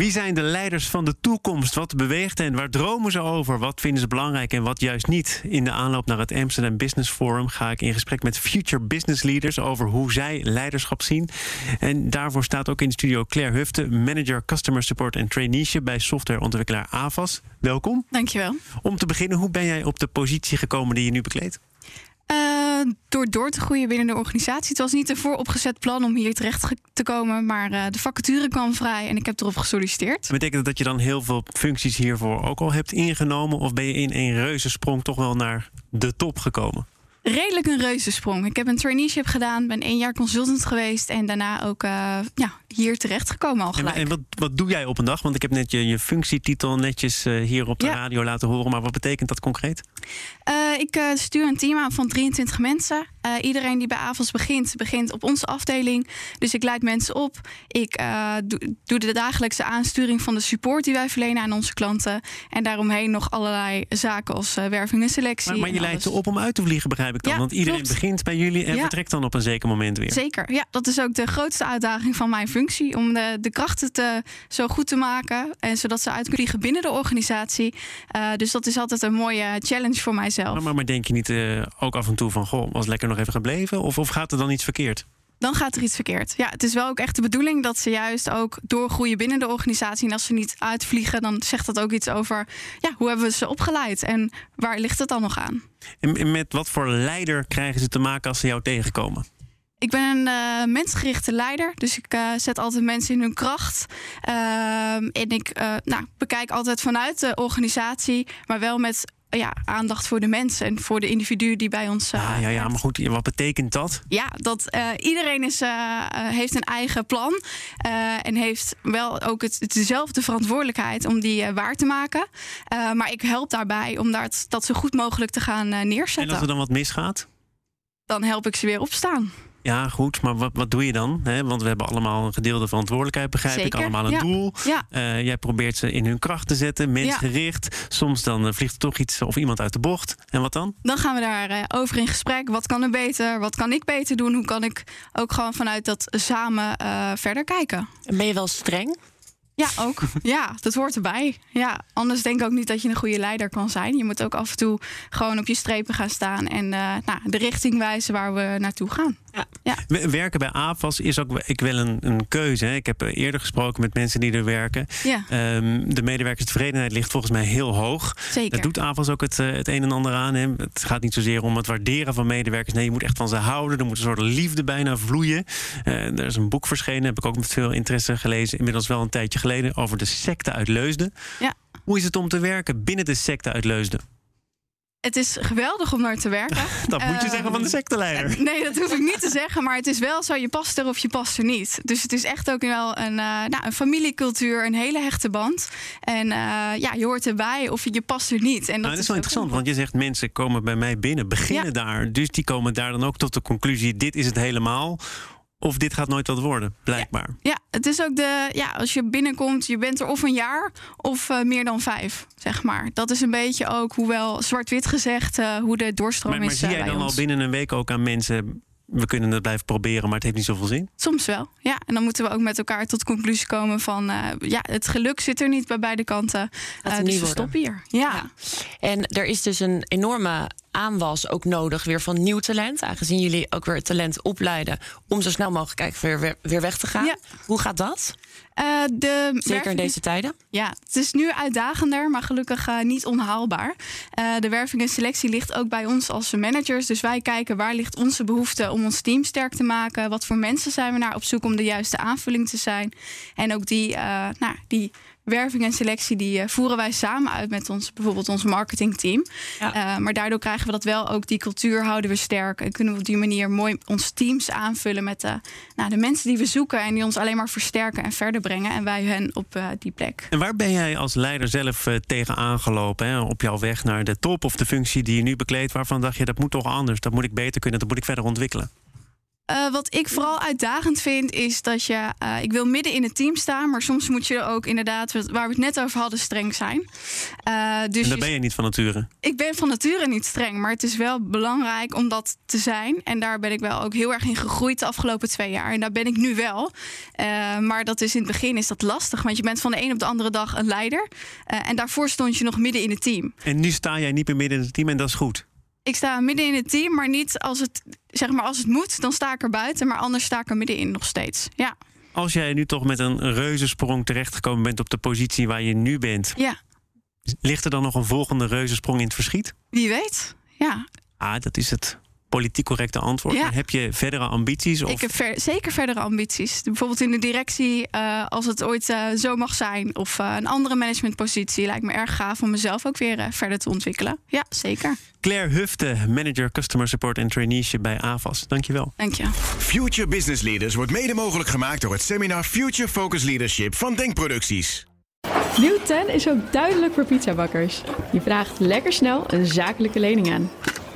Wie zijn de leiders van de toekomst? Wat beweegt hen? Waar dromen ze over? Wat vinden ze belangrijk en wat juist niet? In de aanloop naar het Amsterdam Business Forum ga ik in gesprek met future business leaders over hoe zij leiderschap zien. En daarvoor staat ook in de studio Claire Hufte, manager customer support en traineeship bij softwareontwikkelaar AVAS. Welkom. Dankjewel. Om te beginnen, hoe ben jij op de positie gekomen die je nu bekleedt? Uh, door door te groeien binnen de organisatie. Het was niet een vooropgezet plan om hier terecht te komen, maar uh, de vacature kwam vrij en ik heb erop gesolliciteerd. Betekent dat dat je dan heel veel functies hiervoor ook al hebt ingenomen? Of ben je in een reuzensprong toch wel naar de top gekomen? Redelijk een reuzensprong. Ik heb een traineeship gedaan, ben één jaar consultant geweest en daarna ook uh, ja, hier terecht gekomen al gelijk. En, en wat, wat, doe jij op een dag? Want ik heb net je, je functietitel netjes uh, hier op de ja. radio laten horen, maar wat betekent dat concreet? Uh, ik stuur een team aan van 23 mensen. Iedereen die bij AVOS begint, begint op onze afdeling. Dus ik leid mensen op. Ik doe, doe de dagelijkse aansturing van de support die wij verlenen aan onze klanten. En daaromheen nog allerlei zaken als werving en selectie. Maar, maar je leidt ze op om uit te vliegen, begrijp ik dan? Ja, Want iedereen klopt. begint bij jullie en Ja. vertrekt dan op een zeker moment weer. Zeker, ja, dat is ook de grootste uitdaging van mijn functie. Om de, de krachten te, zo goed te maken. En zodat ze uit kunnen vliegen binnen de organisatie. Eh, dus dat is altijd een mooie challenge voor mijzelf. Maar, maar, maar denk je niet eh, ook af en toe van, goh, was lekker nog even gebleven? Of, of gaat er dan iets verkeerd? Dan gaat er iets verkeerd. Ja, het is wel ook echt de bedoeling dat ze juist ook doorgroeien binnen de organisatie. En als ze niet uitvliegen, dan zegt dat ook iets over ja, hoe hebben we ze opgeleid en waar ligt het dan nog aan? En, met wat voor leider krijgen ze te maken als ze jou tegenkomen? Ik ben een uh, mensgerichte leider, dus ik uh, zet altijd mensen in hun kracht. Uh, en ik nou, bekijk altijd vanuit de organisatie, maar wel met ja, aandacht voor de mensen en voor de individuen die bij ons. Uh, ah, ja, ja, maar goed, wat betekent dat? Ja, dat uh, iedereen is, uh, heeft een eigen plan en heeft wel ook het, het dezelfde verantwoordelijkheid om die waar te maken. maar ik help daarbij om dat, dat zo goed mogelijk te gaan neerzetten. En als er dan wat misgaat? Dan help ik ze weer opstaan. Ja, goed, maar wat, wat doe je dan? He, want we hebben allemaal een gedeelde verantwoordelijkheid, begrijp Zeker. ik. Allemaal een ja. doel. Ja. Uh, jij probeert ze in hun kracht te zetten, mensgericht. Ja. Soms dan uh, vliegt er toch iets of iemand uit de bocht. En wat dan? Dan gaan we daar uh, over in gesprek. Wat kan er beter? Wat kan ik beter doen? Hoe kan ik ook gewoon vanuit dat samen eh, verder kijken? En ben je wel streng? Ja, ook. Ja, dat hoort erbij. Ja, anders denk ik ook niet dat je een goede leider kan zijn. Je moet ook af en toe gewoon op je strepen gaan staan en uh, nou, de richting wijzen waar we naartoe gaan. Ja. Ja. Werken bij AFAS is ook ik wel een, een keuze. Hè. Ik heb eerder gesproken met mensen die er werken. Ja. Um, de medewerkerstevredenheid ligt volgens mij heel hoog. Zeker. Dat doet AFAS ook het, uh, het een en ander aan. Hè. Het gaat niet zozeer om het waarderen van medewerkers. Nee, je moet echt van ze houden. Er moet een soort liefde bijna vloeien. Uh, er is een boek verschenen, heb ik ook met veel interesse gelezen. Inmiddels wel een tijdje geleden over de secte uit Leusden. Ja. Hoe is het om te werken binnen de secte uit Leusden? Het is geweldig om naar te werken. dat moet je uh, zeggen van de secteleider. Nee, dat hoef ik niet te zeggen. Maar het is wel zo, je past er of je past er niet. Dus het is echt ook wel een, uh, nou, een familiecultuur, een hele hechte band. En uh, ja, je hoort erbij of je, je past er niet. En dat, nou, dat is wel interessant, want je zegt mensen komen bij mij binnen, beginnen ja. daar. Dus die komen daar dan ook tot de conclusie, dit is het helemaal. Of dit gaat nooit wat worden, blijkbaar. Ja, ja, het is ook de. Ja, als je binnenkomt, je bent er of een jaar of uh, meer dan vijf, zeg maar. Dat is een beetje ook, hoewel zwart-wit gezegd, uh, hoe de doorstroom maar, maar is. Maar zie jij dan ons. al binnen een week ook aan mensen. We kunnen het blijven proberen, maar het heeft niet zoveel zin? Soms wel, ja. En dan moeten we ook met elkaar tot de conclusie komen van... Uh, ja, het geluk zit er niet bij beide kanten. Uh, dus we stoppen hier. Ja. ja. En er is dus een enorme aanwas ook nodig weer van nieuw talent. Aangezien jullie ook weer het talent opleiden... om zo snel mogelijk eigenlijk weer, weer weg te gaan. Ja. Hoe gaat dat? Uh, de Zeker in deze tijden? Ja, het is nu uitdagender, maar gelukkig uh, niet onhaalbaar. Uh, de werving en selectie ligt ook bij ons als managers. Dus wij kijken waar ligt onze behoefte om ons team sterk te maken. Wat voor mensen zijn we naar op zoek om de juiste aanvulling te zijn. En ook die, nou, die werving en selectie die voeren wij samen uit met ons, bijvoorbeeld ons marketingteam. Ja. maar daardoor krijgen we dat wel ook, die cultuur houden we sterk. En kunnen we op die manier mooi ons teams aanvullen met de, nou, de mensen die we zoeken en die ons alleen maar versterken en verder brengen. En wij hen op die plek. En waar ben jij als leider zelf tegen aangelopen? Hè? Op jouw weg naar de top of de functie die je nu bekleedt, waarvan dacht je dat moet toch anders, dat moet ik beter kunnen, dat moet ik verder ontwikkelen? Uh, wat ik vooral uitdagend vind, is dat je. Uh, ik wil midden in het team staan, maar soms moet je ook inderdaad, waar we het net over hadden, streng zijn. Uh, dus en daar ben je niet van nature? Ik ben van nature niet streng, maar het is wel belangrijk om dat te zijn. En daar ben ik wel ook heel erg in gegroeid de afgelopen twee jaar. En daar ben ik nu wel. maar dat is in het begin is dat lastig, want je bent van de een op de andere dag een leider. en daarvoor stond je nog midden in het team. En nu sta jij niet meer midden in het team en dat is goed. Ik sta midden in het team, maar niet als het, zeg maar als het moet, dan sta ik er buiten. Maar anders sta ik er middenin nog steeds. Ja. Als jij nu toch met een reuzensprong terechtgekomen bent op de positie waar je nu bent. Ja. Ligt er dan nog een volgende reuzensprong in het verschiet? Wie weet, ja. Ah, dat is het politiek correcte antwoord. Ja. Heb je verdere ambities? Of? Ik heb zeker verdere ambities. Bijvoorbeeld in de directie, uh, als het ooit uh, zo mag zijn, of uh, een andere managementpositie, lijkt me erg gaaf om mezelf ook weer verder te ontwikkelen. Ja, zeker. Claire Hufte, manager Customer Support en Traineeship bij AVAS. Dankjewel. Dank je. Future Business Leaders wordt mede mogelijk gemaakt door het seminar Future Focus Leadership van Denkproducties. Nieuw 10 is ook duidelijk voor pizzabakkers. Je vraagt lekker snel een zakelijke lening aan.